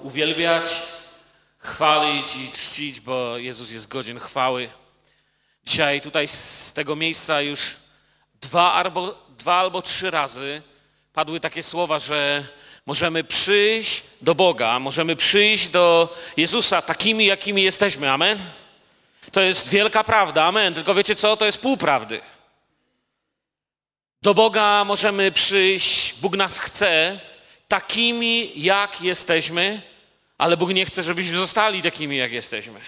uwielbiać, chwalić i czcić, bo Jezus jest godzien chwały. Dzisiaj tutaj z tego miejsca już dwa albo, dwa albo trzy razy padły takie słowa, że możemy przyjść do Boga, możemy przyjść do Jezusa takimi, jakimi jesteśmy. Amen? To jest wielka prawda, amen. Tylko wiecie co? To jest pół prawdy. Do Boga możemy przyjść, Bóg nas chce takimi, jak jesteśmy, ale Bóg nie chce, żebyśmy zostali takimi, jak jesteśmy.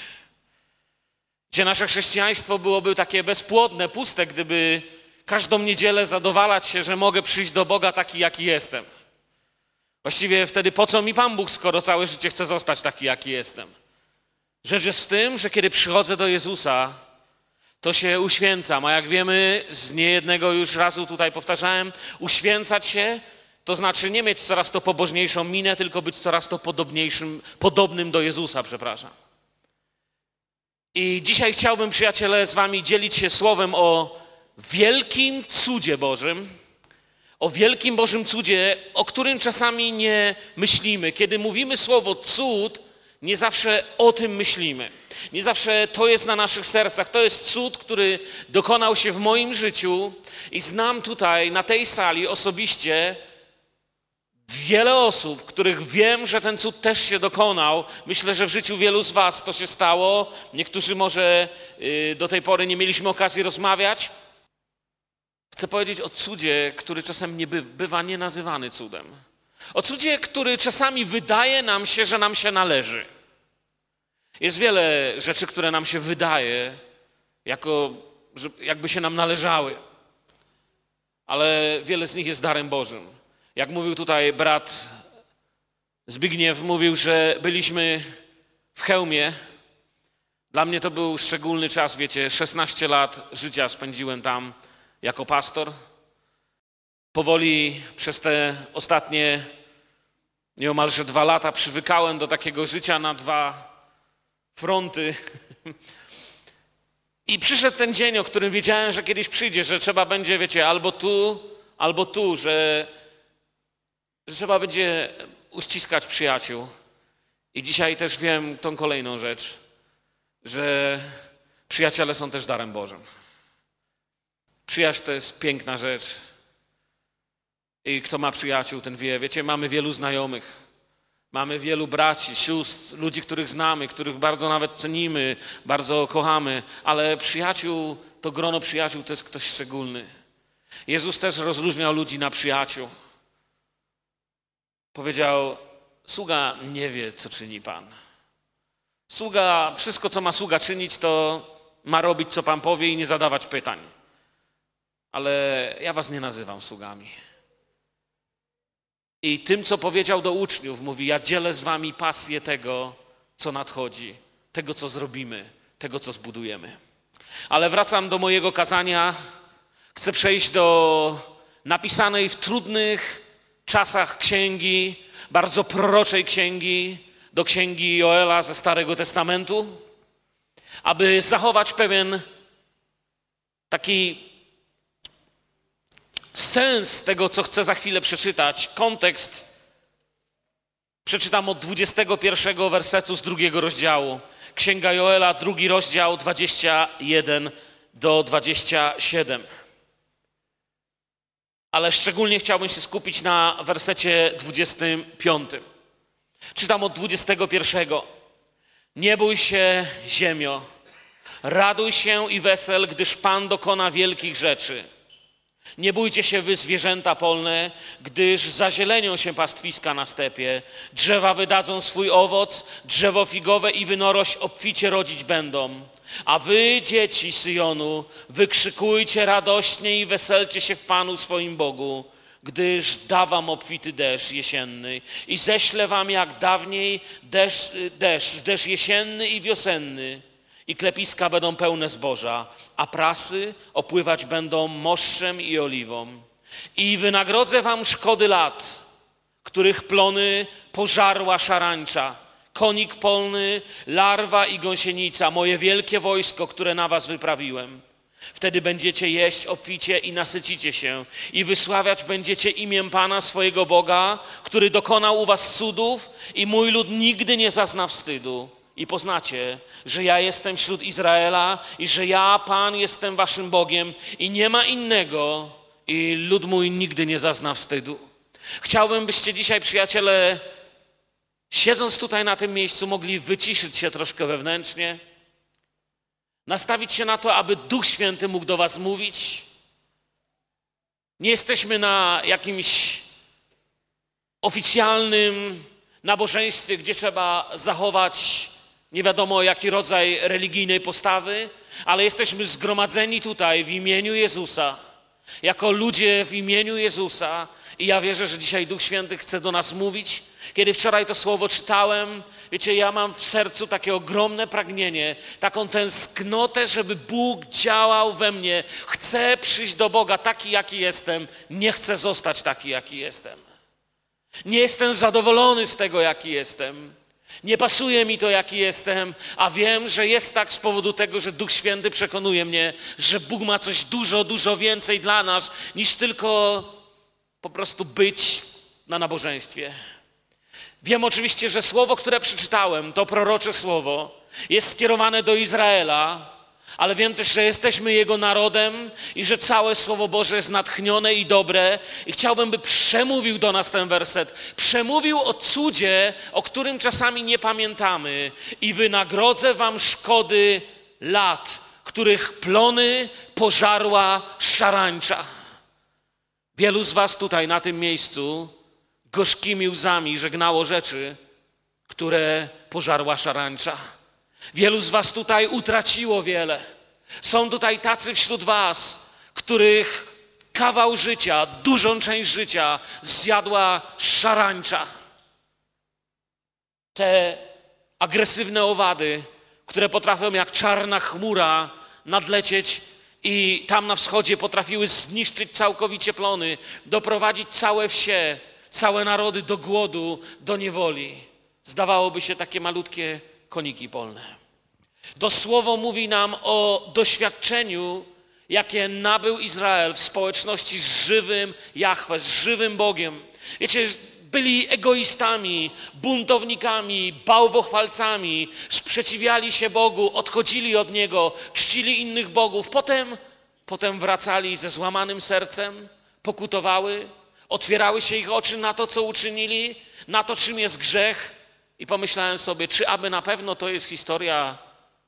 Gdzie nasze chrześcijaństwo byłoby takie bezpłodne, puste, gdyby każdą niedzielę zadowalać się, że mogę przyjść do Boga taki, jaki jestem. Właściwie wtedy po co mi Pan Bóg, skoro całe życie chcę zostać taki, jaki jestem? Rzecz jest w tym, że kiedy przychodzę do Jezusa, to się uświęcam. A jak wiemy, z niejednego już razu tutaj powtarzałem, uświęcać się to znaczy nie mieć coraz to pobożniejszą minę, tylko być coraz to podobniejszym, podobnym do Jezusa, przepraszam. I dzisiaj chciałbym, przyjaciele, z wami dzielić się słowem o wielkim cudzie Bożym, o wielkim Bożym cudzie, o którym czasami nie myślimy. Kiedy mówimy słowo cud, nie zawsze o tym myślimy. Nie zawsze to jest na naszych sercach. To jest cud, który dokonał się w moim życiu i znam tutaj, na tej sali osobiście wiele osób, których wiem, że ten cud też się dokonał. Myślę, że w życiu wielu z Was to się stało. Niektórzy może y, do tej pory nie mieliśmy okazji rozmawiać. Chcę powiedzieć o cudzie, który czasem nie by, bywa nie nazywany cudem. O cudzie, który czasami wydaje nam się, że nam się należy. Jest wiele rzeczy, które nam się wydaje, jako, jakby się nam należały, ale wiele z nich jest darem Bożym. Jak mówił tutaj brat Zbigniew, mówił, że byliśmy w hełmie. Dla mnie to był szczególny czas, wiecie, 16 lat życia spędziłem tam jako pastor. Powoli przez te ostatnie nieomalże dwa lata przywykałem do takiego życia na dwa fronty. I przyszedł ten dzień, o którym wiedziałem, że kiedyś przyjdzie, że trzeba będzie, wiecie, albo tu, albo tu, że, że trzeba będzie uściskać przyjaciół. I dzisiaj też wiem tą kolejną rzecz, że przyjaciele są też darem Bożym. Przyjaźń to jest piękna rzecz. I kto ma przyjaciół, ten wie. Wiecie, mamy wielu znajomych. Mamy wielu braci, sióstr, ludzi, których znamy, których bardzo nawet cenimy, bardzo kochamy, ale przyjaciół, to grono przyjaciół to jest ktoś szczególny. Jezus też rozróżniał ludzi na przyjaciół. Powiedział: Sługa nie wie, co czyni Pan. Sługa, wszystko, co ma sługa czynić, to ma robić, co Pan powie i nie zadawać pytań. Ale ja Was nie nazywam sługami. I tym, co powiedział do uczniów, mówi: Ja dzielę z wami pasję tego, co nadchodzi, tego, co zrobimy, tego, co zbudujemy. Ale wracam do mojego kazania. Chcę przejść do napisanej w trudnych czasach księgi, bardzo proroczej księgi, do księgi Joela ze Starego Testamentu, aby zachować pewien taki sens tego, co chcę za chwilę przeczytać, kontekst, przeczytam od 21 wersetu z drugiego rozdziału. Księga Joela, drugi rozdział, 21 do 27. Ale szczególnie chciałbym się skupić na wersecie 25. Czytam od 21. Nie bój się, ziemio, raduj się i wesel, gdyż Pan dokona wielkich rzeczy. Nie bójcie się wy zwierzęta polne, gdyż zazielenią się pastwiska na stepie. Drzewa wydadzą swój owoc, drzewo figowe i wynorość obficie rodzić będą. A wy, dzieci Syjonu, wykrzykujcie radośnie i weselcie się w Panu swoim Bogu, gdyż da wam obfity deszcz jesienny i ześlę wam jak dawniej deszcz, deszcz, deszcz jesienny i wiosenny i klepiska będą pełne zboża, a prasy opływać będą moszczem i oliwą. I wynagrodzę wam szkody lat, których plony pożarła szarańcza, konik polny, larwa i gąsienica, moje wielkie wojsko, które na was wyprawiłem. Wtedy będziecie jeść obficie i nasycicie się i wysławiać będziecie imię Pana swojego Boga, który dokonał u was cudów i mój lud nigdy nie zazna wstydu. I poznacie, że ja jestem wśród Izraela i że ja, Pan, jestem waszym Bogiem i nie ma innego i lud mój nigdy nie zazna wstydu. Chciałbym, byście dzisiaj, przyjaciele, siedząc tutaj na tym miejscu, mogli wyciszyć się troszkę wewnętrznie, nastawić się na to, aby Duch Święty mógł do Was mówić. Nie jesteśmy na jakimś oficjalnym nabożeństwie, gdzie trzeba zachować nie wiadomo jaki rodzaj religijnej postawy, ale jesteśmy zgromadzeni tutaj w imieniu Jezusa, jako ludzie w imieniu Jezusa. I ja wierzę, że dzisiaj Duch Święty chce do nas mówić. Kiedy wczoraj to słowo czytałem, wiecie, ja mam w sercu takie ogromne pragnienie, taką tęsknotę, żeby Bóg działał we mnie. Chcę przyjść do Boga taki, jaki jestem. Nie chcę zostać taki, jaki jestem. Nie jestem zadowolony z tego, jaki jestem. Nie pasuje mi to, jaki jestem, a wiem, że jest tak z powodu tego, że Duch Święty przekonuje mnie, że Bóg ma coś dużo, dużo więcej dla nas, niż tylko po prostu być na nabożeństwie. Wiem oczywiście, że słowo, które przeczytałem, to prorocze słowo, jest skierowane do Izraela, ale wiem też, że jesteśmy Jego narodem i że całe Słowo Boże jest natchnione i dobre. I chciałbym, by przemówił do nas ten werset. Przemówił o cudzie, o którym czasami nie pamiętamy. I wynagrodzę wam szkody lat, których plony pożarła szarańcza. Wielu z was tutaj na tym miejscu gorzkimi łzami żegnało rzeczy, które pożarła szarańcza. Wielu z Was tutaj utraciło wiele. Są tutaj tacy wśród Was, których kawał życia, dużą część życia zjadła szarańcza. Te agresywne owady, które potrafią jak czarna chmura nadlecieć i tam na wschodzie potrafiły zniszczyć całkowicie plony, doprowadzić całe wsie, całe narody do głodu, do niewoli. Zdawałoby się takie malutkie koniki polne. To słowo mówi nam o doświadczeniu, jakie nabył Izrael w społeczności z żywym Jahwe, z żywym Bogiem. Wiecie, byli egoistami, buntownikami, bałwochwalcami, sprzeciwiali się Bogu, odchodzili od Niego, czcili innych bogów. Potem, potem wracali ze złamanym sercem, pokutowały, otwierały się ich oczy na to, co uczynili, na to, czym jest grzech, i pomyślałem sobie, czy aby na pewno to jest historia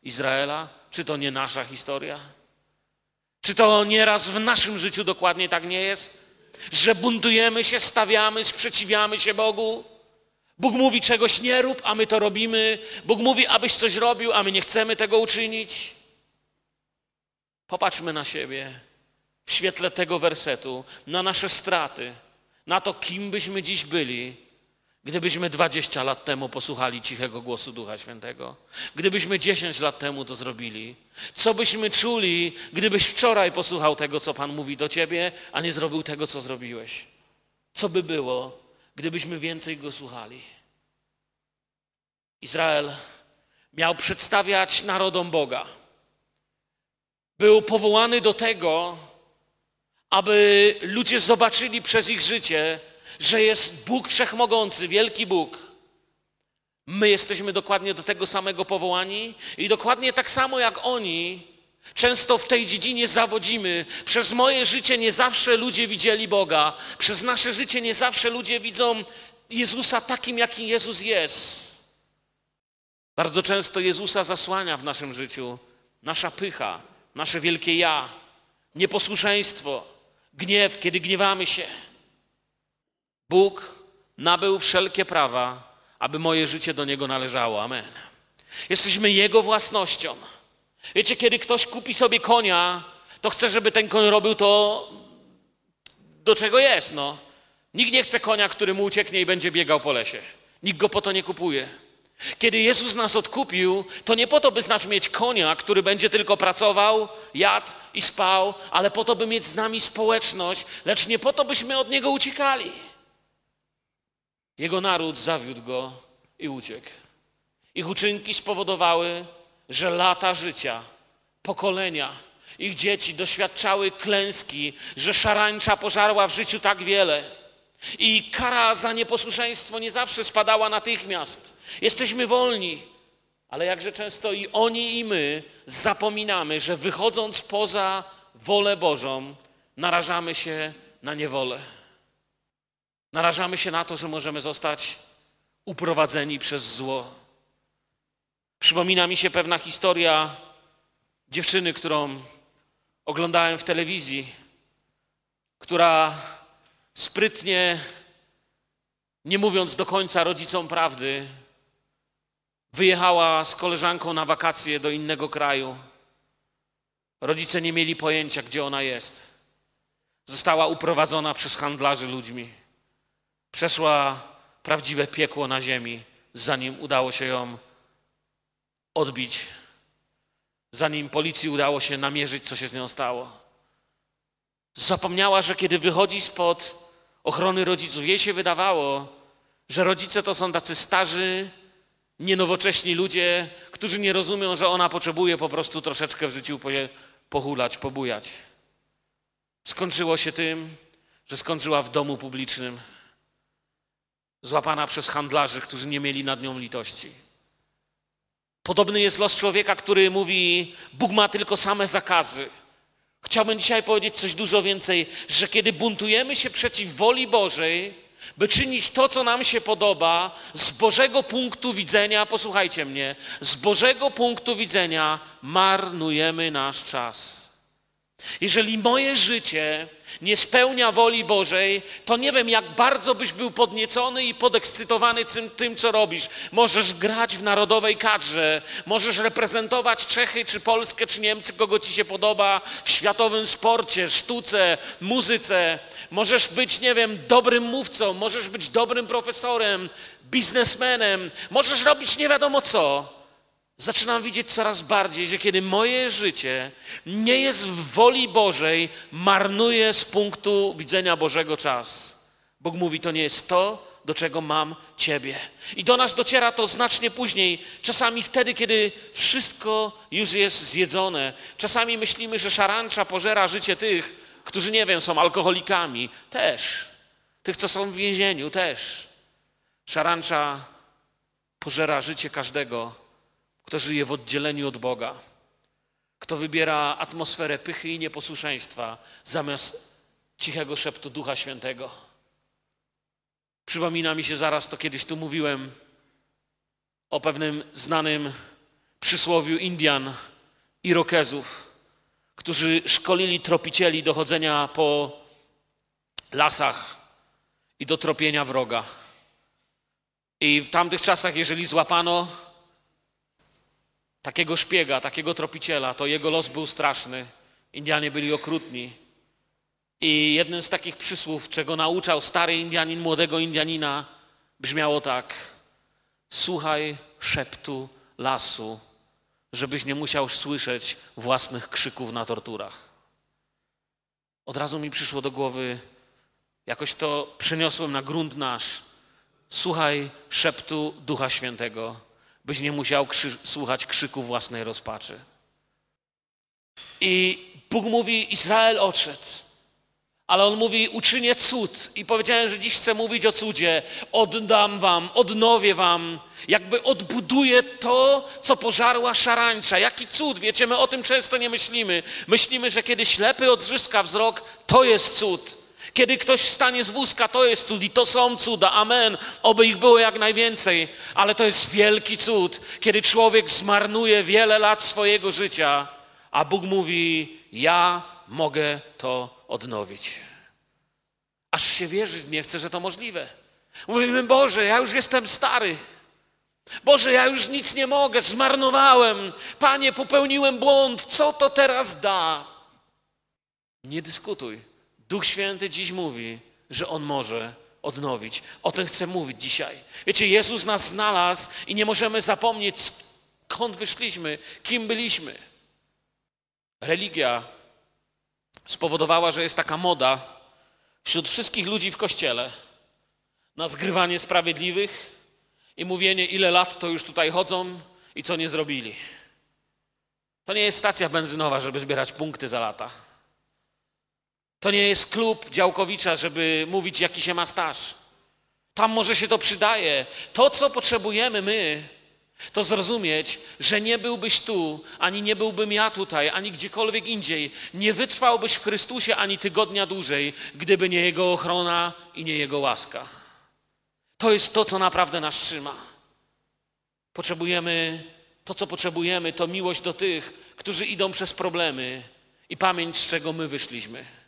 Izraela? Czy to nie nasza historia? Czy to nieraz w naszym życiu dokładnie tak nie jest? Że buntujemy się, stawiamy, sprzeciwiamy się Bogu? Bóg mówi czegoś nie rób, a my to robimy. Bóg mówi, abyś coś robił, a my nie chcemy tego uczynić. Popatrzmy na siebie w świetle tego wersetu, na nasze straty, na to, kim byśmy dziś byli, Gdybyśmy 20 lat temu posłuchali cichego głosu Ducha Świętego, gdybyśmy 10 lat temu to zrobili, co byśmy czuli, gdybyś wczoraj posłuchał tego, co Pan mówi do ciebie, a nie zrobił tego, co zrobiłeś? Co by było, gdybyśmy więcej go słuchali? Izrael miał przedstawiać narodom Boga. Był powołany do tego, aby ludzie zobaczyli przez ich życie, że jest Bóg wszechmogący, wielki Bóg. My jesteśmy dokładnie do tego samego powołani i dokładnie tak samo jak oni, często w tej dziedzinie zawodzimy. Przez moje życie nie zawsze ludzie widzieli Boga, przez nasze życie nie zawsze ludzie widzą Jezusa takim, jakim Jezus jest. Bardzo często Jezusa zasłania w naszym życiu nasza pycha, nasze wielkie ja, nieposłuszeństwo, gniew, kiedy gniewamy się. Bóg nabył wszelkie prawa, aby moje życie do Niego należało. Amen. Jesteśmy Jego własnością. Wiecie, kiedy ktoś kupi sobie konia, to chce, żeby ten koń robił to, do czego jest. No. Nikt nie chce konia, który mu ucieknie i będzie biegał po lesie. Nikt go po to nie kupuje. Kiedy Jezus nas odkupił, to nie po to, by znaczy mieć konia, który będzie tylko pracował, jadł i spał, ale po to, by mieć z nami społeczność, lecz nie po to, byśmy od Niego uciekali. Jego naród zawiódł go i uciekł. Ich uczynki spowodowały, że lata życia, pokolenia Ich dzieci doświadczały klęski, że szarańcza pożarła w życiu tak wiele. I kara za nieposłuszeństwo nie zawsze spadała natychmiast. Jesteśmy wolni, ale jakże często i oni, i my zapominamy, że wychodząc poza wolę Bożą, narażamy się na niewolę. Narażamy się na to, że możemy zostać uprowadzeni przez zło. Przypomina mi się pewna historia dziewczyny, którą oglądałem w telewizji, która sprytnie, nie mówiąc do końca rodzicom prawdy, wyjechała z koleżanką na wakacje do innego kraju. Rodzice nie mieli pojęcia, gdzie ona jest. Została uprowadzona przez handlarzy ludźmi. Przeszła prawdziwe piekło na ziemi, zanim udało się ją odbić, zanim policji udało się namierzyć, co się z nią stało. Zapomniała, że kiedy wychodzi spod ochrony rodziców, jej się wydawało, że rodzice to są tacy starzy, nienowocześni ludzie, którzy nie rozumią, że ona potrzebuje po prostu troszeczkę w życiu pohulać, pobujać. Skończyło się tym, że skończyła w domu publicznym, złapana przez handlarzy, którzy nie mieli nad nią litości. Podobny jest los człowieka, który mówi: Bóg ma tylko same zakazy. Chciałbym dzisiaj powiedzieć coś dużo więcej, że kiedy buntujemy się przeciw woli Bożej, by czynić to, co nam się podoba, z Bożego punktu widzenia, posłuchajcie mnie, z Bożego punktu widzenia marnujemy nasz czas. Jeżeli moje życie nie spełnia woli Bożej, to nie wiem, jak bardzo byś był podniecony i podekscytowany tym, tym, co robisz. Możesz grać w narodowej kadrze, możesz reprezentować Czechy, czy Polskę, czy Niemcy, kogo ci się podoba, w światowym sporcie, sztuce, muzyce. Możesz być, nie wiem, dobrym mówcą, możesz być dobrym profesorem, biznesmenem, możesz robić nie wiadomo co zaczynam widzieć coraz bardziej, że kiedy moje życie nie jest w woli Bożej, marnuje z punktu widzenia Bożego czas. Bóg mówi, to nie jest to, do czego mam Ciebie. I do nas dociera to znacznie później, czasami wtedy, kiedy wszystko już jest zjedzone. Czasami myślimy, że szarancza pożera życie tych, którzy, nie wiem, są alkoholikami. Też. Tych, co są w więzieniu, też. Szarancza pożera życie każdego, kto żyje w oddzieleniu od Boga, kto wybiera atmosferę pychy i nieposłuszeństwa zamiast cichego szeptu Ducha Świętego. Przypomina mi się zaraz to kiedyś tu mówiłem o pewnym znanym przysłowiu Indian, Irokezów, którzy szkolili tropicieli do chodzenia po lasach i do tropienia wroga. I w tamtych czasach, jeżeli złapano takiego szpiega, takiego tropiciela, to jego los był straszny. Indianie byli okrutni. I jednym z takich przysłów, czego nauczał stary Indianin młodego Indianina, brzmiało tak: Słuchaj szeptu lasu, żebyś nie musiał słyszeć własnych krzyków na torturach. Od razu mi przyszło do głowy, jakoś to przeniosłem na grunt nasz. Słuchaj szeptu Ducha Świętego byś nie musiał krzy słuchać krzyku własnej rozpaczy. I Bóg mówi: Izrael odszedł. Ale on mówi: Uczynię cud. I powiedziałem, że dziś chcę mówić o cudzie. Oddam wam, odnowię wam, jakby odbuduję to, co pożarła szarańcza. Jaki cud? Wiecie, my o tym często nie myślimy. Myślimy, że kiedy ślepy odzyska wzrok, to jest cud. Kiedy ktoś wstanie z wózka, to jest cud i to są cuda. Amen. Oby ich było jak najwięcej. Ale to jest wielki cud, kiedy człowiek zmarnuje wiele lat swojego życia, a Bóg mówi: Ja mogę to odnowić. Aż się wierzyć nie chce, że to możliwe. Mówimy, Boże, ja już jestem stary. Boże, ja już nic nie mogę, zmarnowałem. Panie, popełniłem błąd. Co to teraz da? Nie dyskutuj. Duch Święty dziś mówi, że On może odnowić. O tym chcę mówić dzisiaj. Wiecie, Jezus nas znalazł i nie możemy zapomnieć, skąd wyszliśmy, kim byliśmy. Religia spowodowała, że jest taka moda wśród wszystkich ludzi w kościele na zgrywanie sprawiedliwych i mówienie, ile lat to już tutaj chodzą i co nie zrobili. To nie jest stacja benzynowa, żeby zbierać punkty za lata. To nie jest klub działkowicza, żeby mówić, jaki się ma staż. Tam może się to przydaje. To, co potrzebujemy my, to zrozumieć, że nie byłbyś tu, ani nie byłbym ja tutaj, ani gdziekolwiek indziej. Nie wytrwałbyś w Chrystusie ani tygodnia dłużej, gdyby nie Jego ochrona i nie Jego łaska. To jest to, co naprawdę nas trzyma. Potrzebujemy, to co potrzebujemy, to miłość do tych, którzy idą przez problemy i pamięć, z czego my wyszliśmy.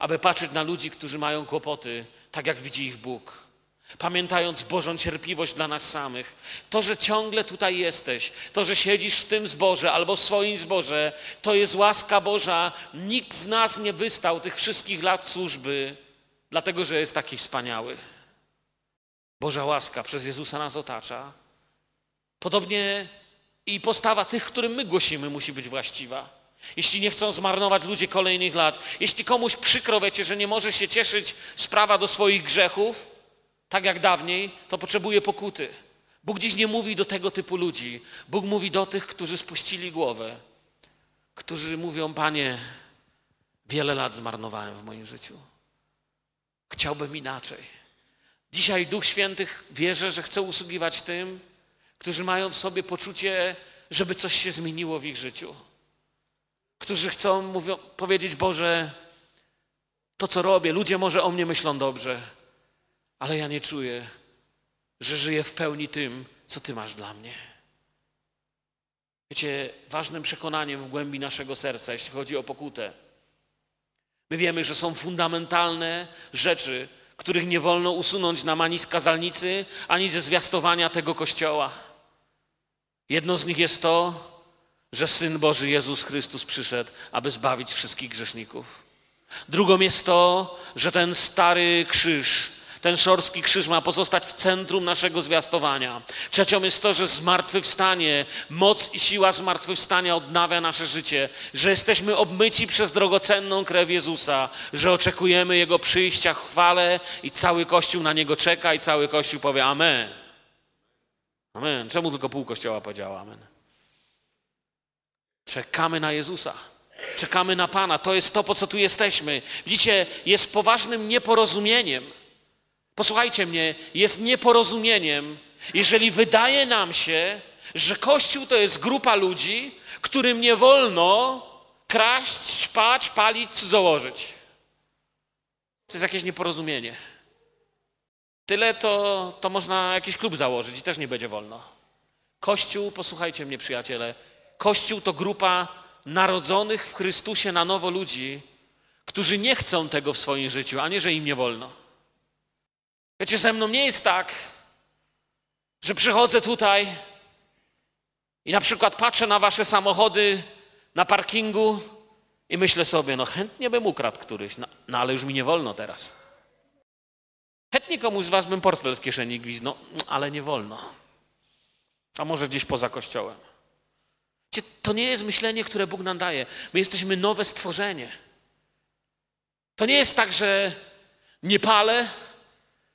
Aby patrzeć na ludzi, którzy mają kłopoty, tak jak widzi ich Bóg pamiętając Bożą cierpliwość dla nas samych. To, że ciągle tutaj jesteś, to, że siedzisz w tym zborze albo w swoim zborze, to jest łaska Boża. Nikt z nas nie wystał tych wszystkich lat służby, dlatego że jest taki wspaniały. Boża łaska przez Jezusa nas otacza. Podobnie i postawa tych, którym my głosimy, musi być właściwa. Jeśli nie chcą zmarnować ludzie kolejnych lat, jeśli komuś przykro wiecie, że nie może się cieszyć sprawa do swoich grzechów, tak jak dawniej, to potrzebuje pokuty. Bóg dziś nie mówi do tego typu ludzi. Bóg mówi do tych, którzy spuścili głowę, którzy mówią: Panie, wiele lat zmarnowałem w moim życiu. Chciałbym inaczej. Dzisiaj Duch Świętych wierzę, że chce usługiwać tym, którzy mają w sobie poczucie, żeby coś się zmieniło w ich życiu. Którzy chcą mówią, powiedzieć: Boże, to co robię, ludzie może o mnie myślą dobrze ale ja nie czuję, że żyję w pełni tym, co Ty masz dla mnie. Wiecie, ważnym przekonaniem w głębi naszego serca, jeśli chodzi o pokutę, my wiemy, że są fundamentalne rzeczy, których nie wolno usunąć na mani skazalnicy, ani ze zwiastowania tego kościoła. Jedno z nich jest to, że Syn Boży Jezus Chrystus przyszedł, aby zbawić wszystkich grzeszników. Drugą jest to, że ten stary krzyż ten szorski krzyż ma pozostać w centrum naszego zwiastowania. Trzecią jest to, że zmartwychwstanie, moc i siła zmartwychwstania odnawia nasze życie, że jesteśmy obmyci przez drogocenną krew Jezusa, że oczekujemy Jego przyjścia w chwale i cały Kościół na Niego czeka i cały Kościół powie Amen. Amen. Czemu tylko pół Kościoła powiedziała Amen? Czekamy na Jezusa. Czekamy na Pana. To jest to, po co tu jesteśmy. Widzicie, jest poważnym nieporozumieniem posłuchajcie mnie, jest nieporozumieniem, jeżeli wydaje nam się, że Kościół to jest grupa ludzi, którym nie wolno kraść, ćpać, palić, cudzołożyć. To jest jakieś nieporozumienie. Tyle to, to można jakiś klub założyć i też nie będzie wolno. Kościół, posłuchajcie mnie przyjaciele, Kościół to grupa narodzonych w Chrystusie na nowo ludzi, którzy nie chcą tego w swoim życiu, a nie, że im nie wolno. Wiecie, ze mną nie jest tak, że przychodzę tutaj i na przykład patrzę na wasze samochody na parkingu i myślę sobie, no chętnie bym ukradł któryś, no, no ale już mi nie wolno teraz. Chętnie komuś z was bym portfel z kieszeni gwizdnął, no, ale nie wolno. A może gdzieś poza kościołem. To nie jest myślenie, które Bóg nam daje. My jesteśmy nowe stworzenie. To nie jest tak, że nie palę,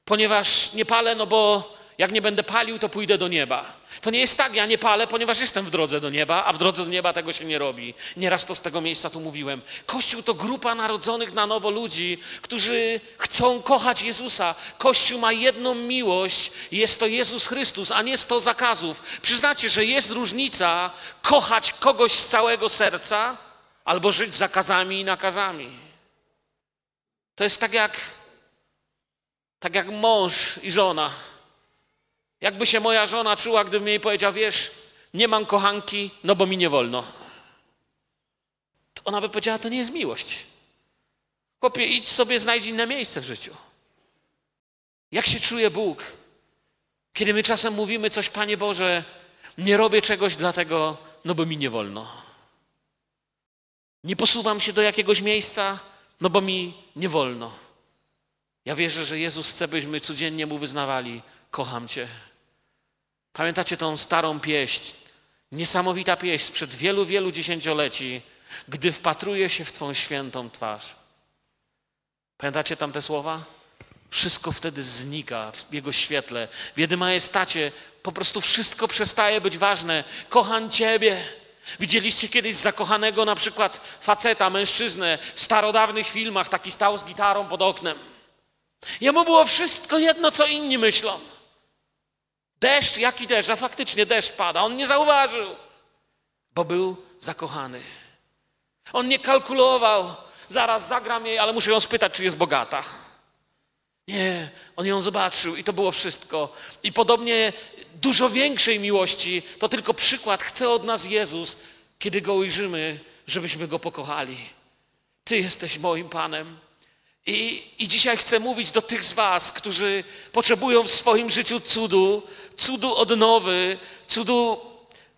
ponieważ nie palę, no bo jak nie będę palił, to pójdę do nieba. To nie jest tak, ja nie palę, ponieważ jestem w drodze do nieba, a w drodze do nieba tego się nie robi. Nieraz to z tego miejsca tu mówiłem. Kościół to grupa narodzonych na nowo ludzi, którzy chcą kochać Jezusa. Kościół ma jedną miłość, jest to Jezus Chrystus, a nie sto zakazów. Przyznacie, że jest różnica kochać kogoś z całego serca albo żyć zakazami i nakazami. To jest tak jak tak jak mąż i żona. Jakby się moja żona czuła, gdybym jej powiedział, wiesz, nie mam kochanki, no bo mi nie wolno. To ona by powiedziała, to nie jest miłość. Chłopie, idź sobie, znajdź inne miejsce w życiu. Jak się czuje Bóg, kiedy my czasem mówimy coś, Panie Boże, nie robię czegoś dlatego, no bo mi nie wolno. Nie posuwam się do jakiegoś miejsca, no bo mi nie wolno. Ja wierzę, że Jezus chce, byśmy codziennie Mu wyznawali: Kocham Cię. Pamiętacie tą starą pieśń? Niesamowita pieśń sprzed wielu, wielu dziesięcioleci, gdy wpatruje się w Twą świętą twarz. Pamiętacie tam te słowa? Wszystko wtedy znika w Jego świetle. W Jedy Majestacie po prostu wszystko przestaje być ważne. Kocham Ciebie. Widzieliście kiedyś zakochanego na przykład faceta, mężczyznę w starodawnych filmach, taki stał z gitarą pod oknem. Jemu było wszystko jedno, co inni myślą. Deszcz, jaki deszcz, a faktycznie deszcz pada. On nie zauważył, bo był zakochany. On nie kalkulował, zaraz zagram jej, ale muszę ją spytać, czy jest bogata. Nie, on ją zobaczył i to było wszystko. I podobnie dużo większej miłości to tylko przykład chce od nas Jezus, kiedy go ujrzymy, żebyśmy go pokochali. Ty jesteś moim Panem. I, I dzisiaj chcę mówić do tych z Was, którzy potrzebują w swoim życiu cudu, cudu odnowy, cudu,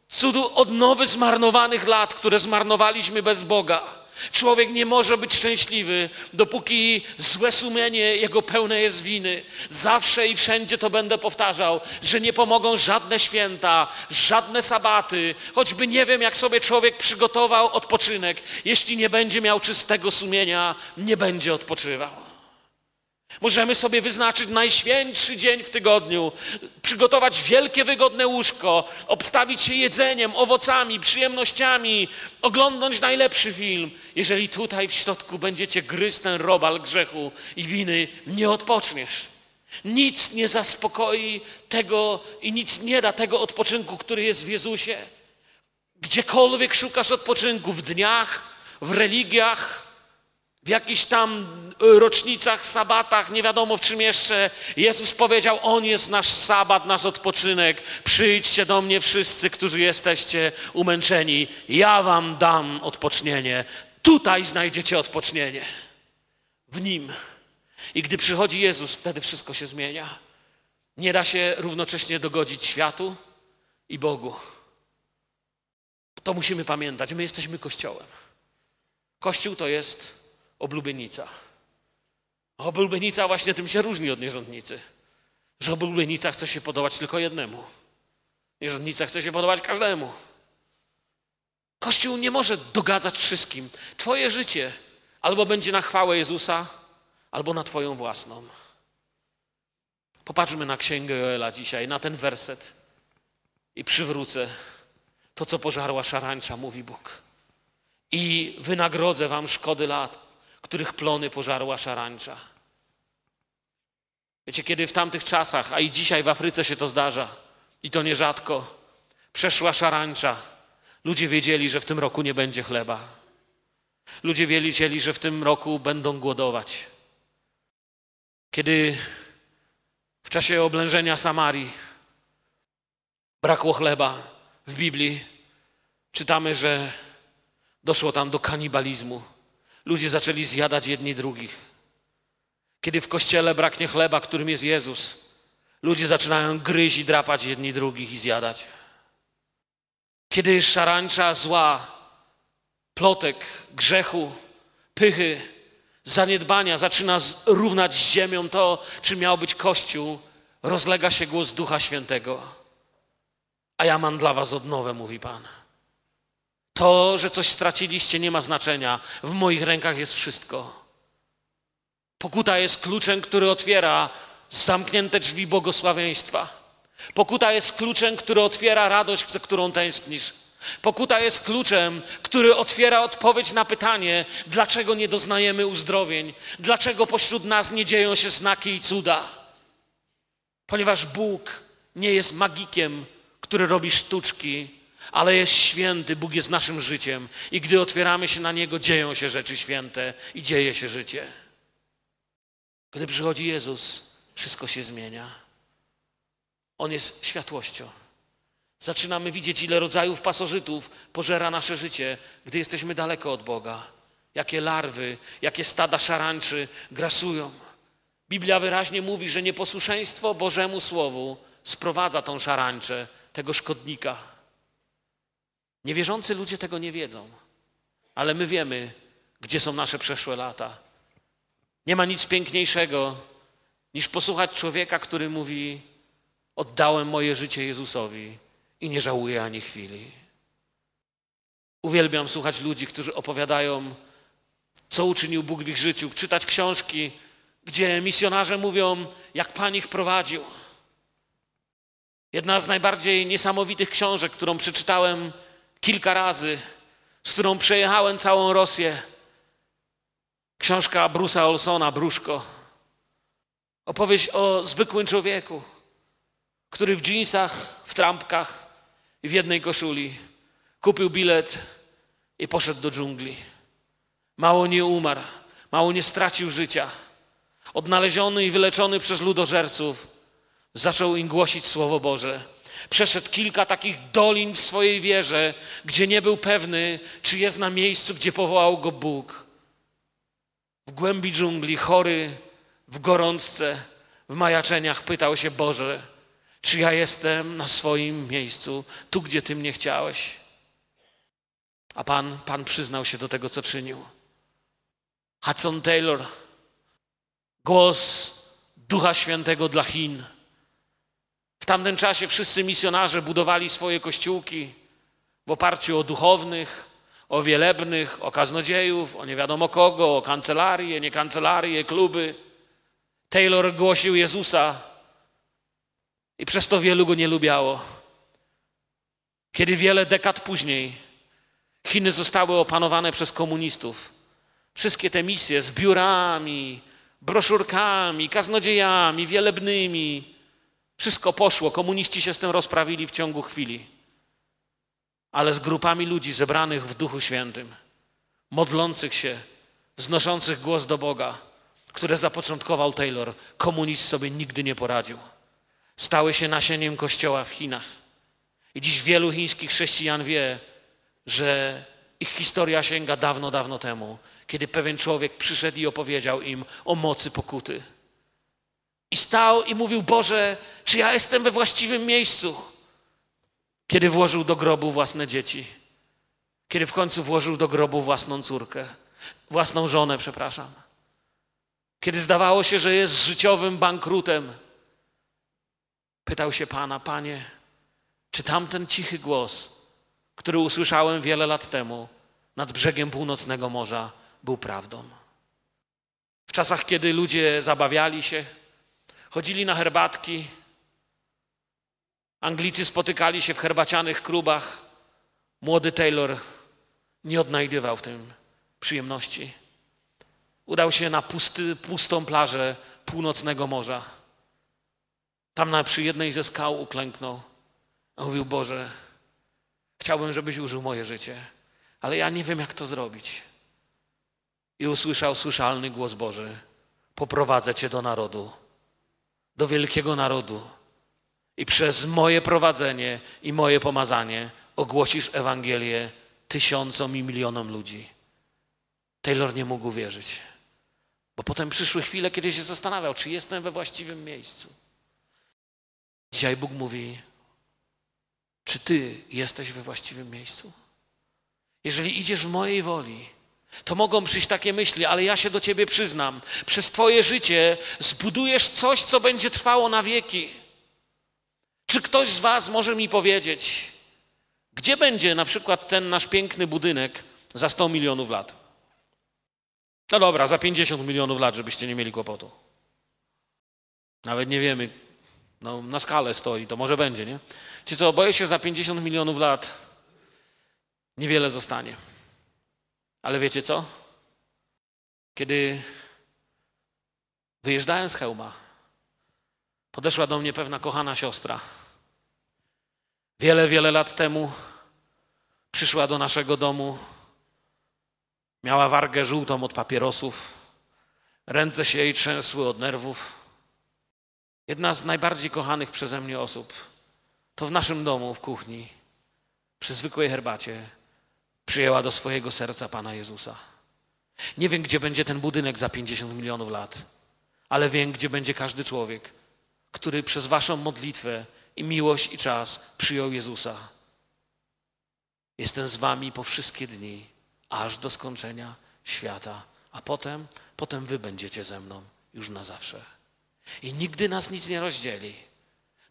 cudu odnowy zmarnowanych lat, które zmarnowaliśmy bez Boga. Człowiek nie może być szczęśliwy, dopóki złe sumienie jego pełne jest winy. Zawsze i wszędzie to będę powtarzał, że nie pomogą żadne święta, żadne sabaty, choćby nie wiem, jak sobie człowiek przygotował odpoczynek. Jeśli nie będzie miał czystego sumienia, nie będzie odpoczywał. Możemy sobie wyznaczyć najświętszy dzień w tygodniu, przygotować wielkie, wygodne łóżko, obstawić się jedzeniem, owocami, przyjemnościami, oglądnąć najlepszy film. Jeżeli tutaj w środku będziecie gryźć ten robal grzechu i winy, nie odpoczniesz. Nic nie zaspokoi tego i nic nie da tego odpoczynku, który jest w Jezusie. Gdziekolwiek szukasz odpoczynku, w dniach, w religiach, w jakichś tam y, rocznicach, sabatach, nie wiadomo w czym jeszcze, Jezus powiedział: On jest nasz sabat, nasz odpoczynek. Przyjdźcie do mnie wszyscy, którzy jesteście umęczeni. Ja wam dam odpocznienie. Tutaj znajdziecie odpocznienie. W nim. I gdy przychodzi Jezus, wtedy wszystko się zmienia. Nie da się równocześnie dogodzić światu i Bogu. To musimy pamiętać. My jesteśmy Kościołem. Kościół to jest oblubienica. Oblubienica właśnie tym się różni od nierządnicy, że oblubienica chce się podobać tylko jednemu. Nierządnica chce się podobać każdemu. Kościół nie może dogadzać wszystkim. Twoje życie albo będzie na chwałę Jezusa, albo na Twoją własną. Popatrzmy na księgę Joela dzisiaj, na ten werset i przywrócę to, co pożarła szarańcza, mówi Bóg. I wynagrodzę Wam szkody lat, których plony pożarła szarańcza. Wiecie, kiedy w tamtych czasach, a i dzisiaj w Afryce się to zdarza, i to nierzadko, przeszła szarańcza, ludzie wiedzieli, że w tym roku nie będzie chleba. Ludzie wiedzieli, że w tym roku będą głodować. Kiedy w czasie oblężenia Samarii brakło chleba w Biblii, czytamy, że doszło tam do kanibalizmu. Ludzie zaczęli zjadać jedni drugich. Kiedy w kościele braknie chleba, którym jest Jezus, ludzie zaczynają gryźć i drapać jedni drugich i zjadać. Kiedy szarańcza zła, plotek, grzechu, pychy, zaniedbania zaczyna równać z ziemią to, czym miał być Kościół, rozlega się głos Ducha Świętego. A ja mam dla was odnowę, mówi Pan. To, że coś straciliście, nie ma znaczenia. W moich rękach jest wszystko. Pokuta jest kluczem, który otwiera zamknięte drzwi błogosławieństwa. Pokuta jest kluczem, który otwiera radość, za którą tęsknisz. Pokuta jest kluczem, który otwiera odpowiedź na pytanie, dlaczego nie doznajemy uzdrowień, dlaczego pośród nas nie dzieją się znaki i cuda. Ponieważ Bóg nie jest magikiem, który robi sztuczki, ale jest święty, Bóg jest naszym życiem i gdy otwieramy się na Niego, dzieją się rzeczy święte i dzieje się życie. Gdy przychodzi Jezus, wszystko się zmienia. On jest światłością. Zaczynamy widzieć, ile rodzajów pasożytów pożera nasze życie, gdy jesteśmy daleko od Boga. Jakie larwy, jakie stada szarańczy grasują. Biblia wyraźnie mówi, że nieposłuszeństwo Bożemu Słowu sprowadza tą szarańczę, tego szkodnika. Niewierzący ludzie tego nie wiedzą, ale my wiemy, gdzie są nasze przeszłe lata. Nie ma nic piękniejszego niż posłuchać człowieka, który mówi: Oddałem moje życie Jezusowi i nie żałuję ani chwili. Uwielbiam słuchać ludzi, którzy opowiadają, co uczynił Bóg w ich życiu, czytać książki, gdzie misjonarze mówią, jak Pan ich prowadził. Jedna z najbardziej niesamowitych książek, którą przeczytałem, kilka razy, z którą przejechałem całą Rosję. Książka Bruce'a Olsona, Bruszko. Opowieść o zwykłym człowieku, który w dżinsach, w trampkach i w jednej koszuli kupił bilet i poszedł do dżungli. Mało nie umarł, mało nie stracił życia. Odnaleziony i wyleczony przez ludożerców, zaczął im głosić Słowo Boże. Przeszedł kilka takich dolin w swojej wierze, gdzie nie był pewny, czy jest na miejscu, gdzie powołał go Bóg. W głębi dżungli, chory, w gorączce, w majaczeniach pytał się Boże, czy ja jestem na swoim miejscu, tu gdzie Ty mnie chciałeś. A Pan, Pan przyznał się do tego, co czynił. Hudson Taylor, głos Ducha Świętego dla Chin. Tamtym czasie wszyscy misjonarze budowali swoje kościółki w oparciu o duchownych, o wielebnych, o kaznodziejów, o nie wiadomo kogo, o kancelarie, nie kancelarie, kluby. Taylor głosił Jezusa i przez to wielu go nie lubiało. Kiedy wiele dekad później Chiny zostały opanowane przez komunistów, wszystkie te misje z biurami, broszurkami, kaznodziejami, wielebnymi, wszystko poszło. Komuniści się z tym rozprawili w ciągu chwili. Ale z grupami ludzi zebranych w Duchu Świętym, modlących się, wznoszących głos do Boga, które zapoczątkował Taylor, komunizm sobie nigdy nie poradził. Stały się nasieniem kościoła w Chinach. I dziś wielu chińskich chrześcijan wie, że ich historia sięga dawno, dawno temu, kiedy pewien człowiek przyszedł i opowiedział im o mocy pokuty. I stał i mówił: Boże, czy ja jestem we właściwym miejscu? Kiedy włożył do grobu własne dzieci, kiedy w końcu włożył do grobu własną córkę, własną żonę, przepraszam. Kiedy zdawało się, że jest życiowym bankrutem, pytał się Pana: Panie, czy tamten cichy głos, który usłyszałem wiele lat temu nad brzegiem północnego morza, był prawdą? W czasach, kiedy ludzie zabawiali się, chodzili na herbatki, Anglicy spotykali się w herbacianych klubach, młody Taylor nie odnajdywał w tym przyjemności. Udał się na pusty, pustą plażę północnego morza. Tam na, przy jednej ze skał uklęknął. Mówił, Boże, chciałbym, żebyś użył moje życie, ale ja nie wiem, jak to zrobić. I usłyszał słyszalny głos Boży. Poprowadzę cię do narodu, do wielkiego narodu. I przez moje prowadzenie i moje pomazanie ogłosisz Ewangelię tysiącom i milionom ludzi. Taylor nie mógł wierzyć, bo potem przyszły chwile, kiedy się zastanawiał, czy jestem we właściwym miejscu. Dzisiaj Bóg mówi, czy ty jesteś we właściwym miejscu? Jeżeli idziesz w mojej woli, to mogą przyjść takie myśli, ale ja się do ciebie przyznam. Przez twoje życie zbudujesz coś, co będzie trwało na wieki. Czy ktoś z was może mi powiedzieć, gdzie będzie na przykład ten nasz piękny budynek za 100 milionów lat? No dobra, za 50 milionów lat, żebyście nie mieli kłopotu. Nawet nie wiemy, no, na skalę stoi, to może będzie, nie? Ci co, boję się, za 50 milionów lat niewiele zostanie. Ale wiecie co? Kiedy wyjeżdżałem z hełma, podeszła do mnie pewna kochana siostra. Wiele, wiele lat temu przyszła do naszego domu. Miała wargę żółtą od papierosów. Ręce się jej trzęsły od nerwów. Jedna z najbardziej kochanych przeze mnie osób to w naszym domu, w kuchni, przy zwykłej herbacie, przyjęła do swojego serca Pana Jezusa. Nie wiem, gdzie będzie ten budynek za 50 milionów lat, ale wiem, gdzie będzie każdy człowiek, który przez Waszą modlitwę i miłość i czas przyjął Jezusa. Jestem z Wami po wszystkie dni, aż do skończenia świata, a potem, potem Wy będziecie ze mną już na zawsze. I nigdy nas nic nie rozdzieli.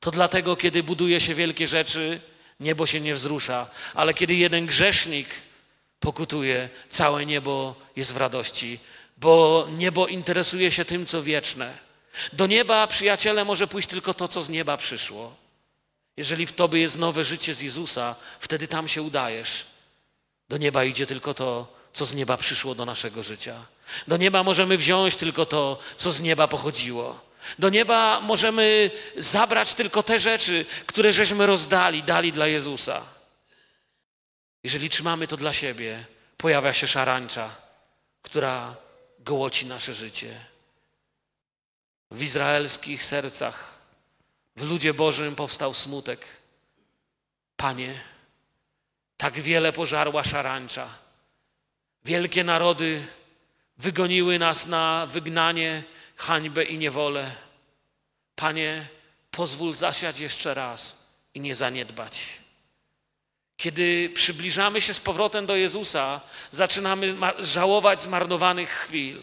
To dlatego, kiedy buduje się wielkie rzeczy, niebo się nie wzrusza, ale kiedy jeden grzesznik pokutuje, całe niebo jest w radości, bo niebo interesuje się tym, co wieczne. Do nieba, przyjaciele, może pójść tylko to, co z nieba przyszło. Jeżeli w tobie jest nowe życie z Jezusa, wtedy tam się udajesz. Do nieba idzie tylko to, co z nieba przyszło do naszego życia. Do nieba możemy wziąć tylko to, co z nieba pochodziło. Do nieba możemy zabrać tylko te rzeczy, które żeśmy rozdali, dali dla Jezusa. Jeżeli trzymamy to dla siebie, pojawia się szarańcza, która gołoci nasze życie. W izraelskich sercach, w ludzie Bożym powstał smutek. Panie, tak wiele pożarła szarańcza. Wielkie narody wygoniły nas na wygnanie, hańbę i niewolę. Panie, pozwól zasiać jeszcze raz i nie zaniedbać. Kiedy przybliżamy się z powrotem do Jezusa, zaczynamy żałować zmarnowanych chwil.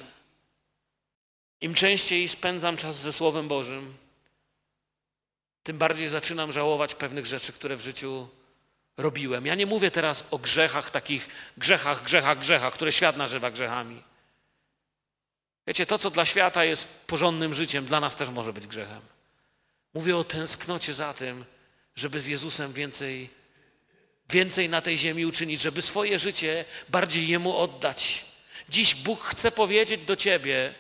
Im częściej spędzam czas ze Słowem Bożym, tym bardziej zaczynam żałować pewnych rzeczy, które w życiu robiłem. Ja nie mówię teraz o grzechach, takich grzechach, grzechach, grzechach, które świat nazywa grzechami. Wiecie, to, co dla świata jest porządnym życiem, dla nas też może być grzechem. Mówię o tęsknocie za tym, żeby z Jezusem więcej, więcej na tej ziemi uczynić, żeby swoje życie bardziej Jemu oddać. Dziś Bóg chce powiedzieć do Ciebie,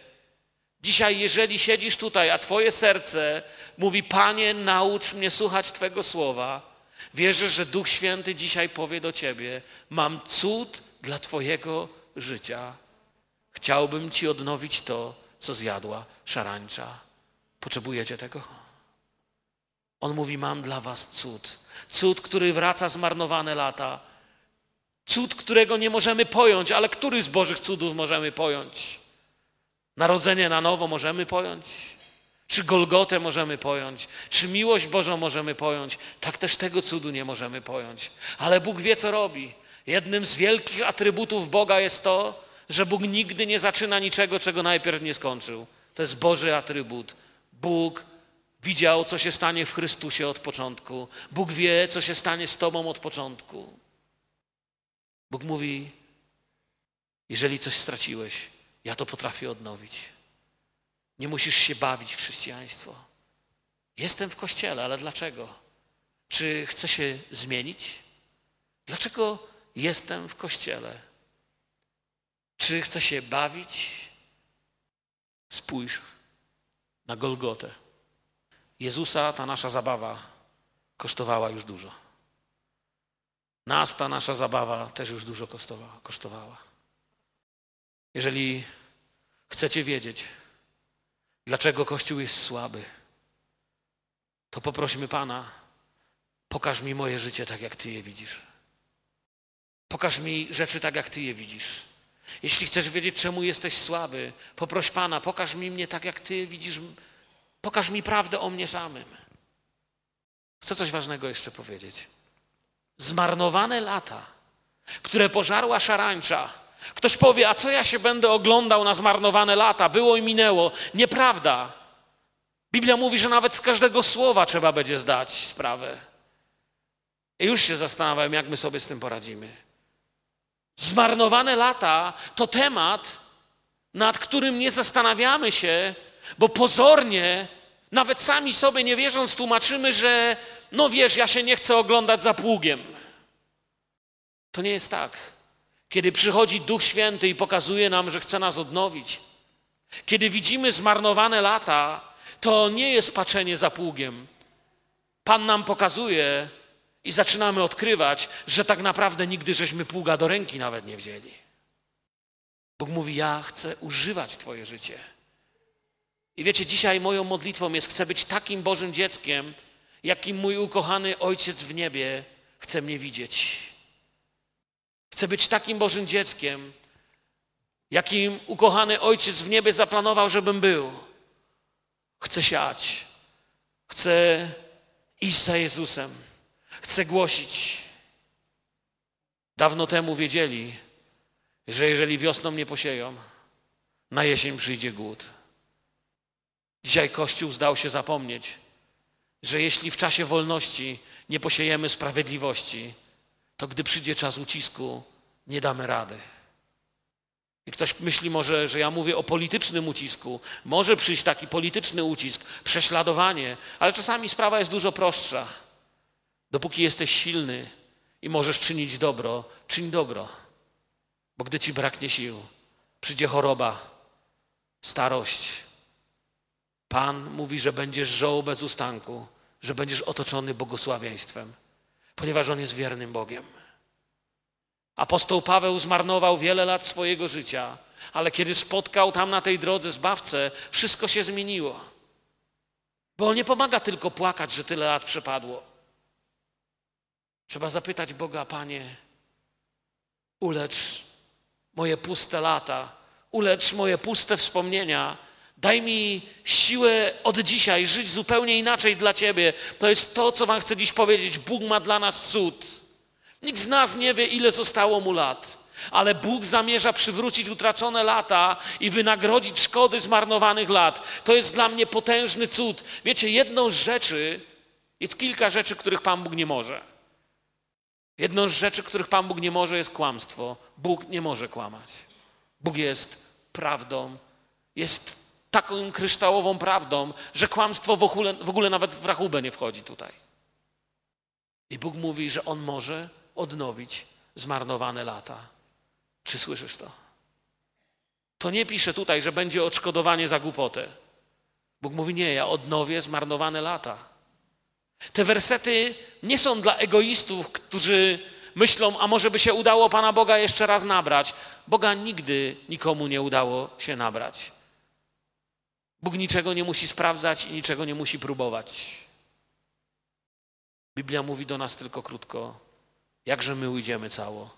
dzisiaj, jeżeli siedzisz tutaj, a Twoje serce mówi: Panie, naucz mnie słuchać Twego słowa, wierzę, że Duch Święty dzisiaj powie do Ciebie: Mam cud dla Twojego życia. Chciałbym Ci odnowić to, co zjadła szarańcza. Potrzebujecie tego? On mówi: Mam dla Was cud. Cud, który wraca zmarnowane lata. Cud, którego nie możemy pojąć, ale który z Bożych cudów możemy pojąć? Narodzenie na nowo możemy pojąć? Czy Golgotę możemy pojąć? Czy miłość Bożą możemy pojąć? Tak też tego cudu nie możemy pojąć. Ale Bóg wie, co robi. Jednym z wielkich atrybutów Boga jest to, że Bóg nigdy nie zaczyna niczego, czego najpierw nie skończył. To jest Boży atrybut. Bóg widział, co się stanie w Chrystusie od początku. Bóg wie, co się stanie z Tobą od początku. Bóg mówi: Jeżeli coś straciłeś, ja to potrafię odnowić. Nie musisz się bawić w chrześcijaństwo. Jestem w kościele, ale dlaczego? Czy chcę się zmienić? Dlaczego jestem w kościele? Czy chce się bawić? Spójrz na Golgotę. Jezusa ta nasza zabawa kosztowała już dużo. Nas ta nasza zabawa też już dużo kosztowała. Jeżeli chcecie wiedzieć, dlaczego Kościół jest słaby, to poprośmy Pana, pokaż mi moje życie tak, jak Ty je widzisz. Pokaż mi rzeczy tak, jak Ty je widzisz. Jeśli chcesz wiedzieć, czemu jesteś słaby, poproś Pana, pokaż mi mnie tak, jak Ty widzisz, pokaż mi prawdę o mnie samym. Chcę coś ważnego jeszcze powiedzieć. Zmarnowane lata, które pożarła szarańcza. Ktoś powie, a co ja się będę oglądał na zmarnowane lata? Było i minęło. Nieprawda. Biblia mówi, że nawet z każdego słowa trzeba będzie zdać sprawę. I już się zastanawiam, jak my sobie z tym poradzimy. Zmarnowane lata to temat, nad którym nie zastanawiamy się, bo pozornie, nawet sami sobie nie wierząc, tłumaczymy, że no wiesz, ja się nie chcę oglądać za pługiem. To nie jest tak. Kiedy przychodzi Duch Święty i pokazuje nam, że chce nas odnowić, kiedy widzimy zmarnowane lata, to nie jest patrzenie za pługiem. Pan nam pokazuje, i zaczynamy odkrywać, że tak naprawdę nigdy żeśmy pługa do ręki nawet nie wzięli. Bóg mówi: Ja chcę używać Twoje życie. I wiecie, dzisiaj moją modlitwą jest: chcę być takim Bożym dzieckiem, jakim mój ukochany Ojciec w niebie chce mnie widzieć. Chcę być takim Bożym dzieckiem, jakim ukochany Ojciec w niebie zaplanował, żebym był. Chcę siać. Chcę iść za Jezusem. Chcę głosić. Dawno temu wiedzieli, że jeżeli wiosną nie posieją, na jesień przyjdzie głód. Dzisiaj Kościół zdał się zapomnieć, że jeśli w czasie wolności nie posiejemy sprawiedliwości, to gdy przyjdzie czas ucisku, nie damy rady. I ktoś myśli może, że ja mówię o politycznym ucisku. Może przyjść taki polityczny ucisk, prześladowanie, ale czasami sprawa jest dużo prostsza. Dopóki jesteś silny i możesz czynić dobro, czyń dobro. Bo gdy ci braknie sił, przyjdzie choroba, starość. Pan mówi, że będziesz żoł bez ustanku, że będziesz otoczony błogosławieństwem, ponieważ On jest wiernym Bogiem. Apostoł Paweł zmarnował wiele lat swojego życia, ale kiedy spotkał tam na tej drodze zbawcę, wszystko się zmieniło. Bo on nie pomaga tylko płakać, że tyle lat przepadło. Trzeba zapytać Boga, Panie, ulecz moje puste lata, ulecz moje puste wspomnienia. Daj mi siłę od dzisiaj żyć zupełnie inaczej dla Ciebie. To jest to, co Wam chcę dziś powiedzieć. Bóg ma dla nas cud. Nikt z nas nie wie, ile zostało mu lat, ale Bóg zamierza przywrócić utracone lata i wynagrodzić szkody zmarnowanych lat. To jest dla mnie potężny cud. Wiecie, jedną z rzeczy, jest kilka rzeczy, których Pan Bóg nie może. Jedną z rzeczy, których Pan Bóg nie może, jest kłamstwo. Bóg nie może kłamać. Bóg jest prawdą, jest taką kryształową prawdą, że kłamstwo w ogóle, w ogóle nawet w rachubę nie wchodzi tutaj. I Bóg mówi, że On może odnowić zmarnowane lata. Czy słyszysz to? To nie pisze tutaj, że będzie odszkodowanie za głupotę. Bóg mówi: Nie, ja odnowię zmarnowane lata. Te wersety nie są dla egoistów, którzy myślą, a może by się udało Pana Boga jeszcze raz nabrać. Boga nigdy nikomu nie udało się nabrać. Bóg niczego nie musi sprawdzać i niczego nie musi próbować. Biblia mówi do nas tylko krótko: jakże my ujdziemy cało,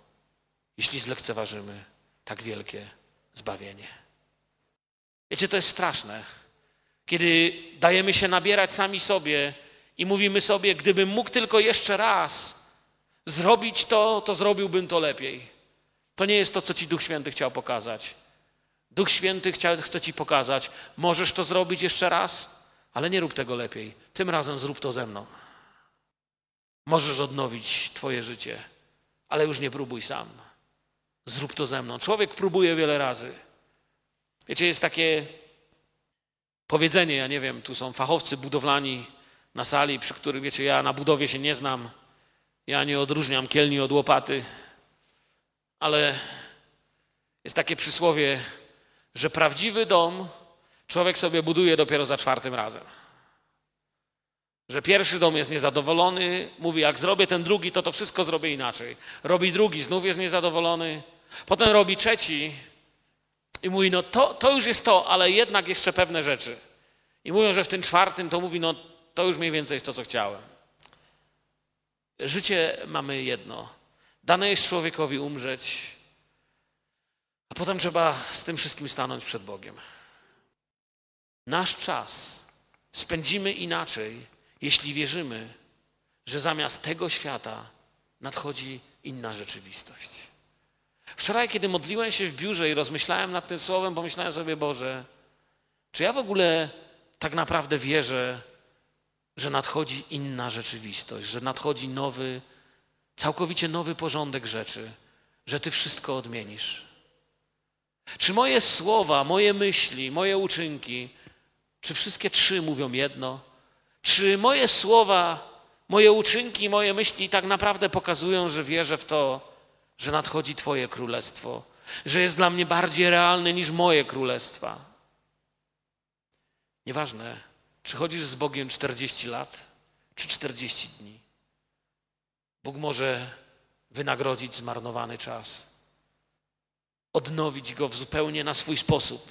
jeśli zlekceważymy tak wielkie zbawienie. Wiecie, to jest straszne, kiedy dajemy się nabierać sami sobie i mówimy sobie, gdybym mógł tylko jeszcze raz zrobić to, to zrobiłbym to lepiej. To nie jest to, co Ci Duch Święty chciał pokazać. Duch Święty chce Ci pokazać, możesz to zrobić jeszcze raz, ale nie rób tego lepiej. Tym razem zrób to ze mną. Możesz odnowić Twoje życie, ale już nie próbuj sam. Zrób to ze mną. Człowiek próbuje wiele razy. Wiecie, jest takie powiedzenie, ja nie wiem, tu są fachowcy budowlani na sali, przy których, wiecie, ja na budowie się nie znam. Ja nie odróżniam kielni od łopaty, ale jest takie przysłowie, że prawdziwy dom człowiek sobie buduje dopiero za czwartym razem. Że pierwszy dom jest niezadowolony, mówi, jak zrobię ten drugi, to to wszystko zrobię inaczej. Robi drugi, znów jest niezadowolony. Potem robi trzeci i mówi, no to, to już jest to, ale jednak jeszcze pewne rzeczy. I mówią, że w tym czwartym to mówi, no to już mniej więcej jest to, co chciałem. Życie mamy jedno. Dane jest człowiekowi umrzeć, a potem trzeba z tym wszystkim stanąć przed Bogiem. Nasz czas spędzimy inaczej, jeśli wierzymy, że zamiast tego świata nadchodzi inna rzeczywistość. Wczoraj, kiedy modliłem się w biurze i rozmyślałem nad tym słowem, pomyślałem sobie, Boże, czy ja w ogóle tak naprawdę wierzę, że nadchodzi inna rzeczywistość, że nadchodzi nowy, całkowicie nowy porządek rzeczy, że Ty wszystko odmienisz. Czy moje słowa, moje myśli, moje uczynki, czy wszystkie trzy mówią jedno? Czy moje słowa, moje uczynki, moje myśli tak naprawdę pokazują, że wierzę w to, że nadchodzi Twoje królestwo, że jest dla mnie bardziej realne niż moje królestwa? Nieważne, czy chodzisz z Bogiem 40 lat, czy 40 dni? Bóg może wynagrodzić zmarnowany czas, odnowić go w zupełnie na swój sposób.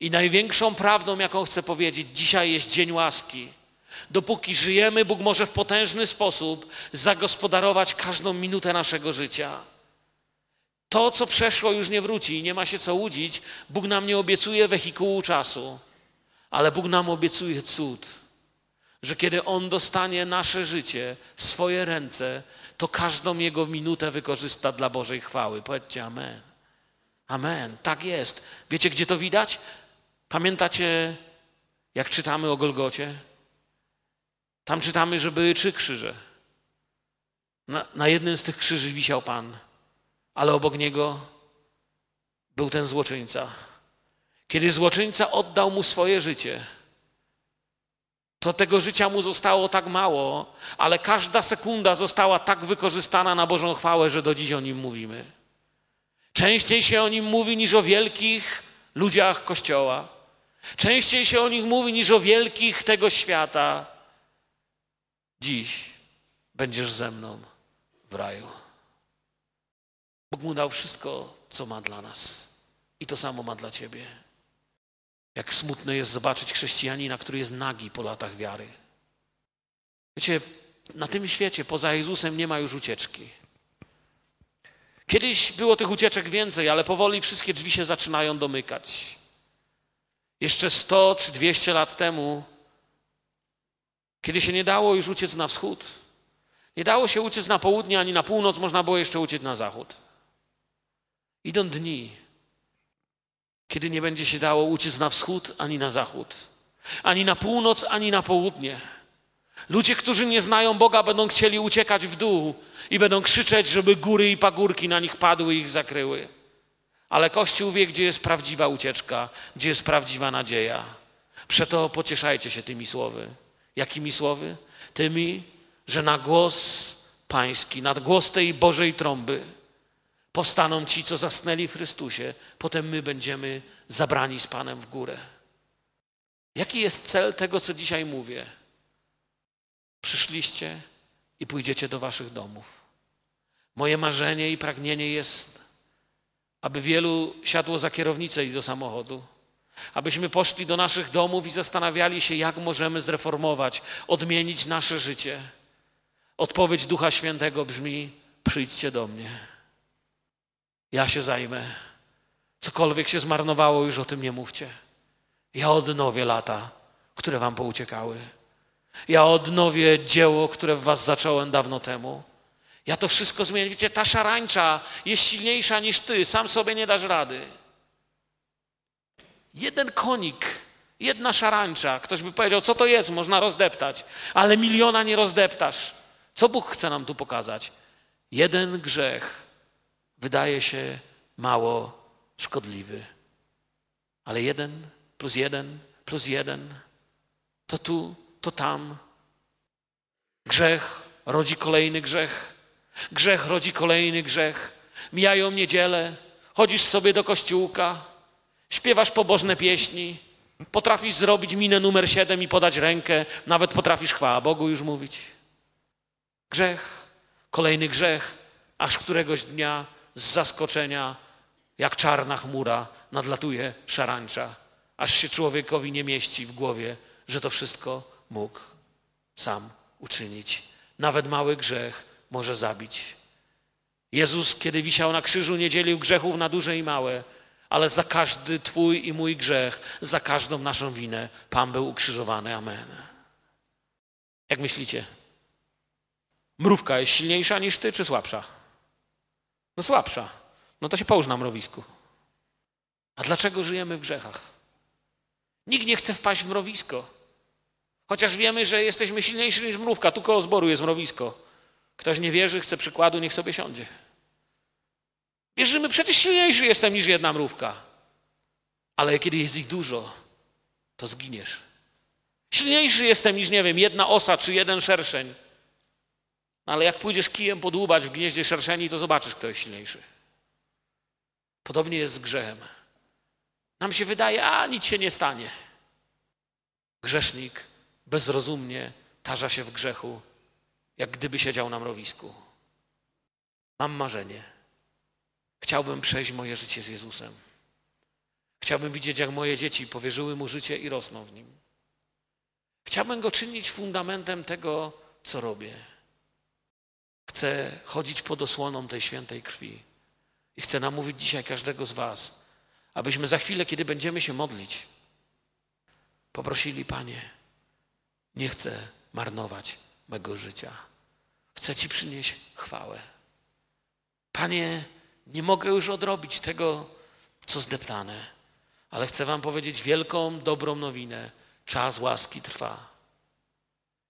I największą prawdą, jaką chcę powiedzieć, dzisiaj jest dzień łaski. Dopóki żyjemy, Bóg może w potężny sposób zagospodarować każdą minutę naszego życia. To, co przeszło, już nie wróci i nie ma się co łudzić. Bóg nam nie obiecuje wehikułu czasu. Ale Bóg nam obiecuje cud, że kiedy On dostanie nasze życie w swoje ręce, to każdą Jego minutę wykorzysta dla Bożej chwały. Powiedzcie Amen. Amen. Tak jest. Wiecie, gdzie to widać? Pamiętacie, jak czytamy o Golgocie? Tam czytamy, że były trzy krzyże. Na, na jednym z tych krzyży wisiał Pan, ale obok niego był ten złoczyńca kiedy złoczyńca oddał mu swoje życie, to tego życia mu zostało tak mało, ale każda sekunda została tak wykorzystana na Bożą chwałę, że do dziś o nim mówimy. Częściej się o nim mówi niż o wielkich ludziach Kościoła. Częściej się o nich mówi niż o wielkich tego świata. Dziś będziesz ze mną w raju. Bóg mu dał wszystko, co ma dla nas. I to samo ma dla ciebie. Jak smutne jest zobaczyć chrześcijanina, który jest nagi po latach wiary. Wiecie, na tym świecie poza Jezusem nie ma już ucieczki. Kiedyś było tych ucieczek więcej, ale powoli wszystkie drzwi się zaczynają domykać. Jeszcze 100 czy 200 lat temu, kiedy się nie dało już uciec na wschód, nie dało się uciec na południe ani na północ, można było jeszcze uciec na zachód. Idą dni, kiedy nie będzie się dało uciec na wschód ani na zachód, ani na północ, ani na południe. Ludzie, którzy nie znają Boga, będą chcieli uciekać w dół i będą krzyczeć, żeby góry i pagórki na nich padły i ich zakryły. Ale Kościół wie, gdzie jest prawdziwa ucieczka, gdzie jest prawdziwa nadzieja. Przeto pocieszajcie się tymi słowy. Jakimi słowy? Tymi, że na głos Pański, na głos tej Bożej trąby powstaną ci, co zasnęli w Chrystusie. Potem my będziemy zabrani z Panem w górę. Jaki jest cel tego, co dzisiaj mówię? Przyszliście i pójdziecie do waszych domów. Moje marzenie i pragnienie jest, aby wielu siadło za kierownicę i do samochodu, abyśmy poszli do naszych domów i zastanawiali się, jak możemy zreformować, odmienić nasze życie. Odpowiedź Ducha Świętego brzmi: przyjdźcie do mnie. Ja się zajmę. Cokolwiek się zmarnowało, już o tym nie mówcie. Ja odnowię lata, które wam pouciekały. Ja odnowię dzieło, które w was zacząłem dawno temu. Ja to wszystko zmienię. Wiecie, ta szarańcza jest silniejsza niż ty. Sam sobie nie dasz rady. Jeden konik, jedna szarańcza. Ktoś by powiedział, co to jest? Można rozdeptać. Ale miliona nie rozdeptasz. Co Bóg chce nam tu pokazać? Jeden grzech wydaje się mało szkodliwy. Ale jeden plus jeden plus jeden to tu to tam. Grzech rodzi kolejny grzech. Grzech rodzi kolejny grzech. Mijają niedzielę, chodzisz sobie do kościółka, śpiewasz pobożne pieśni, potrafisz zrobić minę numer siedem i podać rękę, nawet potrafisz chwała Bogu już mówić. Grzech, kolejny grzech, aż któregoś dnia z zaskoczenia, jak czarna chmura, nadlatuje szarańcza, aż się człowiekowi nie mieści w głowie, że to wszystko mógł sam uczynić. Nawet mały grzech może zabić. Jezus, kiedy wisiał na krzyżu, nie dzielił grzechów na duże i małe, ale za każdy Twój i mój grzech, za każdą naszą winę Pan był ukrzyżowany. Amen. Jak myślicie? Mrówka jest silniejsza niż Ty, czy słabsza? No słabsza. No to się połóż na mrowisku. A dlaczego żyjemy w grzechach? Nikt nie chce wpaść w mrowisko. Chociaż wiemy, że jesteśmy silniejsi niż mrówka, tu koło zboru jest mrowisko. Ktoś nie wierzy, chce przykładu, niech sobie siądzie. Wierzymy, przecież silniejszy jestem niż jedna mrówka. Ale kiedy jest ich dużo, to zginiesz. Silniejszy jestem niż, nie wiem, jedna osa czy jeden szerszeń. No ale jak pójdziesz kijem podłubać w gnieździe szerszeni, to zobaczysz, kto jest silniejszy. Podobnie jest z grzechem. Nam się wydaje, a nic się nie stanie. Grzesznik bezrozumnie tarza się w grzechu, jak gdyby siedział na mrowisku. Mam marzenie. Chciałbym przejść moje życie z Jezusem. Chciałbym widzieć, jak moje dzieci powierzyły mu życie i rosną w nim. Chciałbym go czynić fundamentem tego, co robię. Chcę chodzić pod osłoną tej świętej krwi. I chcę namówić dzisiaj każdego z Was, abyśmy za chwilę, kiedy będziemy się modlić, poprosili Panie, nie chcę marnować mego życia. Chcę Ci przynieść chwałę. Panie, nie mogę już odrobić tego, co zdeptane, ale chcę Wam powiedzieć wielką, dobrą nowinę. Czas łaski trwa.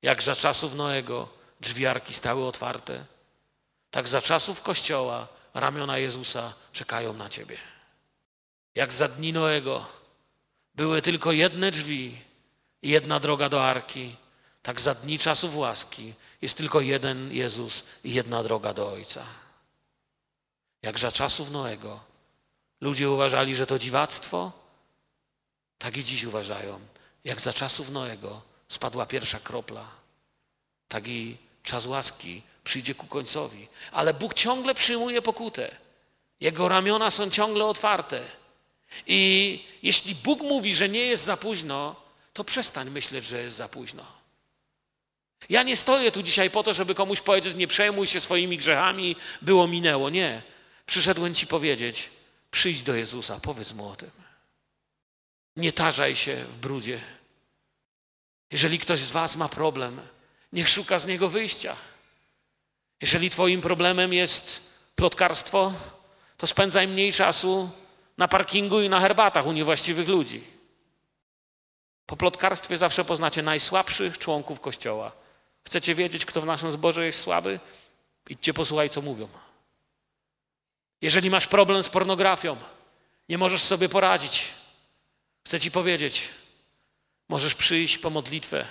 Jak za czasów Noego drzwiarki stały otwarte, tak za czasów Kościoła ramiona Jezusa czekają na Ciebie. Jak za dni Noego były tylko jedne drzwi, jedna droga do arki, tak za dni czasów łaski jest tylko jeden Jezus i jedna droga do Ojca. Jak za czasów Noego ludzie uważali, że to dziwactwo, tak i dziś uważają. Jak za czasów Noego spadła pierwsza kropla, tak i czas łaski przyjdzie ku końcowi. Ale Bóg ciągle przyjmuje pokutę. Jego ramiona są ciągle otwarte. I jeśli Bóg mówi, że nie jest za późno, to przestań myśleć, że jest za późno. Ja nie stoję tu dzisiaj po to, żeby komuś powiedzieć, nie przejmuj się swoimi grzechami, było minęło. Nie. Przyszedłem ci powiedzieć, przyjdź do Jezusa, powiedz mu o tym. Nie tarzaj się w brudzie. Jeżeli ktoś z Was ma problem, niech szuka z niego wyjścia. Jeżeli Twoim problemem jest plotkarstwo, to spędzaj mniej czasu na parkingu i na herbatach u niewłaściwych ludzi. Po plotkarstwie zawsze poznacie najsłabszych członków Kościoła. Chcecie wiedzieć, kto w naszym zborze jest słaby? Idźcie posłuchaj, co mówią. Jeżeli masz problem z pornografią, nie możesz sobie poradzić, chcę ci powiedzieć, możesz przyjść po modlitwę,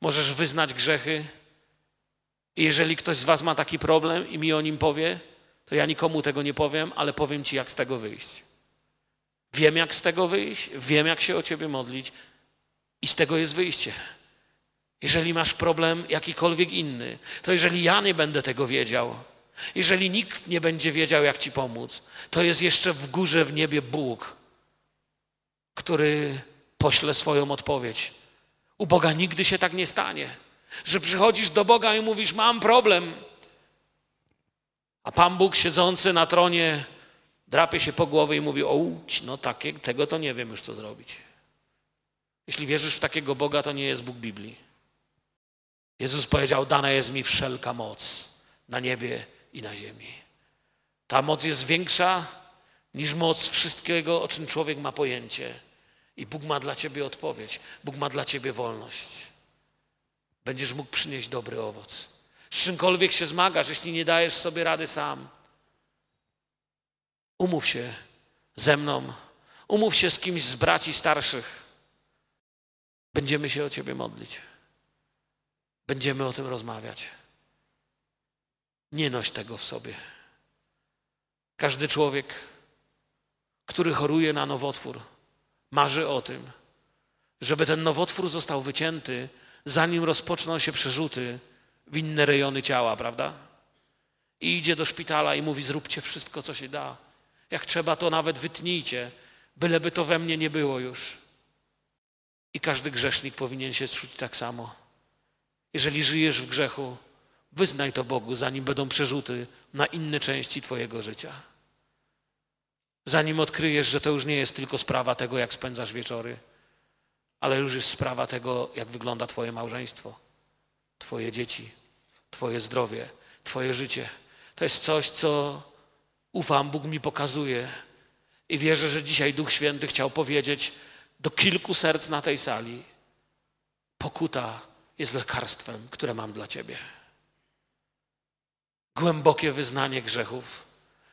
możesz wyznać grzechy. I jeżeli ktoś z Was ma taki problem i mi o nim powie, to ja nikomu tego nie powiem, ale powiem Ci, jak z tego wyjść. Wiem, jak z tego wyjść, wiem, jak się o Ciebie modlić i z tego jest wyjście. Jeżeli masz problem jakikolwiek inny, to jeżeli ja nie będę tego wiedział, jeżeli nikt nie będzie wiedział, jak Ci pomóc, to jest jeszcze w górze w niebie Bóg, który pośle swoją odpowiedź. U Boga nigdy się tak nie stanie, że przychodzisz do Boga i mówisz: Mam problem. A Pan Bóg siedzący na tronie drapie się po głowie i mówi: O, no takie, tego to nie wiem już co zrobić. Jeśli wierzysz w takiego Boga, to nie jest Bóg Biblii. Jezus powiedział: Dana jest mi wszelka moc na niebie i na ziemi. Ta moc jest większa niż moc wszystkiego, o czym człowiek ma pojęcie. I Bóg ma dla ciebie odpowiedź. Bóg ma dla ciebie wolność. Będziesz mógł przynieść dobry owoc. Z czymkolwiek się zmagasz, jeśli nie dajesz sobie rady sam. Umów się ze mną. Umów się z kimś z braci starszych. Będziemy się o ciebie modlić. Będziemy o tym rozmawiać. Nie noś tego w sobie. Każdy człowiek, który choruje na nowotwór, marzy o tym, żeby ten nowotwór został wycięty, zanim rozpoczną się przerzuty w inne rejony ciała, prawda? I idzie do szpitala i mówi: Zróbcie wszystko, co się da. Jak trzeba, to nawet wytnijcie, byleby to we mnie nie było już. I każdy grzesznik powinien się czuć tak samo. Jeżeli żyjesz w grzechu, wyznaj to Bogu, zanim będą przerzuty na inne części Twojego życia. Zanim odkryjesz, że to już nie jest tylko sprawa tego, jak spędzasz wieczory, ale już jest sprawa tego, jak wygląda Twoje małżeństwo, Twoje dzieci, Twoje zdrowie, Twoje życie. To jest coś, co ufam, Bóg mi pokazuje. I wierzę, że dzisiaj Duch Święty chciał powiedzieć do kilku serc na tej sali: pokuta jest lekarstwem, które mam dla Ciebie. Głębokie wyznanie grzechów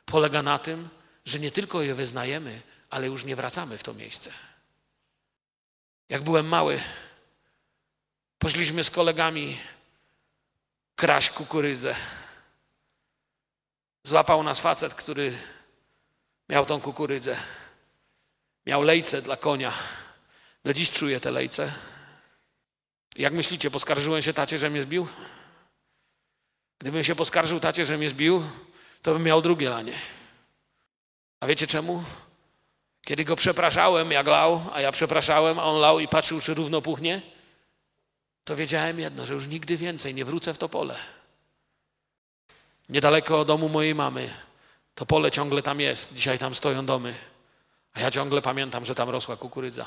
polega na tym, że nie tylko je wyznajemy, ale już nie wracamy w to miejsce. Jak byłem mały, poszliśmy z kolegami kraść kukurydzę. Złapał nas facet, który miał tą kukurydzę. Miał lejce dla konia. Do dziś czuję te lejce. Jak myślicie, poskarżyłem się tacie, że mnie zbił? Gdybym się poskarżył tacie, że mnie zbił, to bym miał drugie lanie. A wiecie czemu? Kiedy go przepraszałem, jak lał, a ja przepraszałem, a on lał i patrzył, czy równo puchnie, to wiedziałem jedno, że już nigdy więcej nie wrócę w to pole. Niedaleko domu mojej mamy. To pole ciągle tam jest. Dzisiaj tam stoją domy. A ja ciągle pamiętam, że tam rosła kukurydza.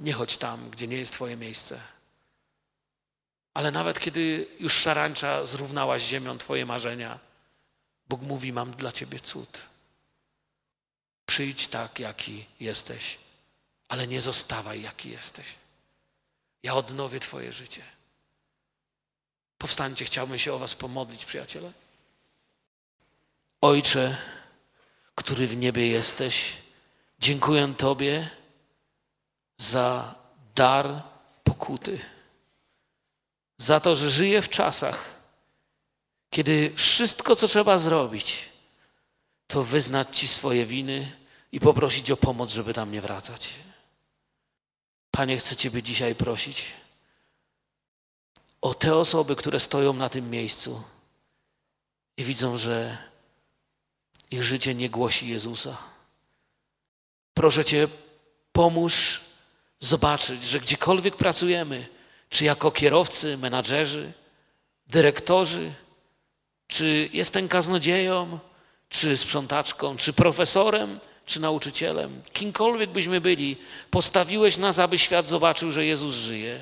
Nie chodź tam, gdzie nie jest Twoje miejsce. Ale nawet kiedy już szarańcza zrównała z ziemią Twoje marzenia, Bóg mówi: Mam dla Ciebie cud. Przyjdź tak, jaki jesteś, ale nie zostawaj, jaki jesteś. Ja odnowię Twoje życie. Powstańcie, chciałbym się o Was pomodlić, przyjaciele. Ojcze, który w niebie jesteś, dziękuję Tobie za dar pokuty. Za to, że żyję w czasach, kiedy wszystko, co trzeba zrobić, to wyznać Ci swoje winy i poprosić o pomoc, żeby tam nie wracać. Panie, chcę Ciebie dzisiaj prosić o te osoby, które stoją na tym miejscu i widzą, że ich życie nie głosi Jezusa. Proszę Cię, pomóż zobaczyć, że gdziekolwiek pracujemy, czy jako kierowcy, menadżerzy, dyrektorzy, czy jestem kaznodzieją, czy sprzątaczką, czy profesorem, czy nauczycielem, kimkolwiek byśmy byli, postawiłeś nas, aby świat zobaczył, że Jezus żyje.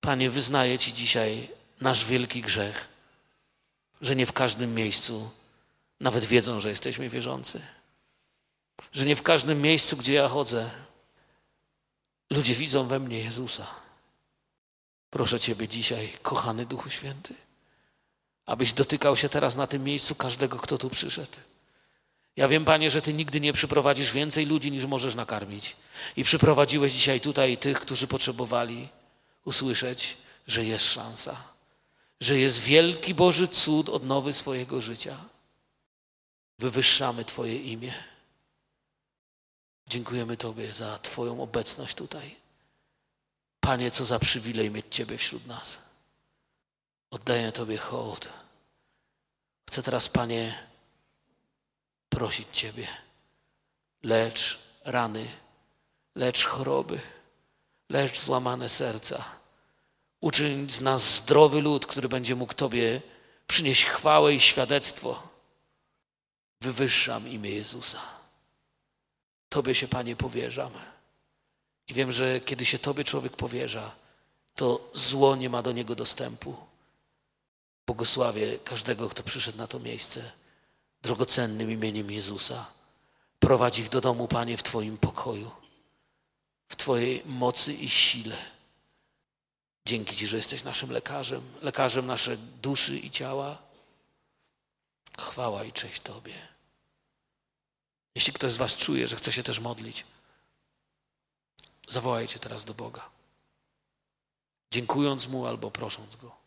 Panie, wyznaję Ci dzisiaj nasz wielki grzech, że nie w każdym miejscu nawet wiedzą, że jesteśmy wierzący. Że nie w każdym miejscu, gdzie ja chodzę, ludzie widzą we mnie Jezusa. Proszę Ciebie dzisiaj, kochany Duchu Święty, abyś dotykał się teraz na tym miejscu każdego, kto tu przyszedł. Ja wiem, Panie, że Ty nigdy nie przyprowadzisz więcej ludzi, niż możesz nakarmić. I przyprowadziłeś dzisiaj tutaj tych, którzy potrzebowali usłyszeć, że jest szansa, że jest wielki Boży cud odnowy swojego życia. Wywyższamy Twoje imię. Dziękujemy Tobie za Twoją obecność tutaj. Panie, co za przywilej mieć Ciebie wśród nas. Oddaję Tobie hołd. Chcę teraz, Panie, prosić Ciebie. Lecz rany, lecz choroby, lecz złamane serca. Uczyń z nas zdrowy lud, który będzie mógł Tobie przynieść chwałę i świadectwo. Wywyższam imię Jezusa. Tobie się, Panie, powierzam. I wiem, że kiedy się Tobie człowiek powierza, to zło nie ma do niego dostępu. Błogosławię każdego, kto przyszedł na to miejsce drogocennym imieniem Jezusa. Prowadź ich do domu, Panie, w Twoim pokoju, w Twojej mocy i sile. Dzięki Ci, że jesteś naszym lekarzem, lekarzem naszej duszy i ciała. Chwała i cześć Tobie. Jeśli ktoś z Was czuje, że chce się też modlić, zawołajcie teraz do Boga, dziękując Mu albo prosząc Go.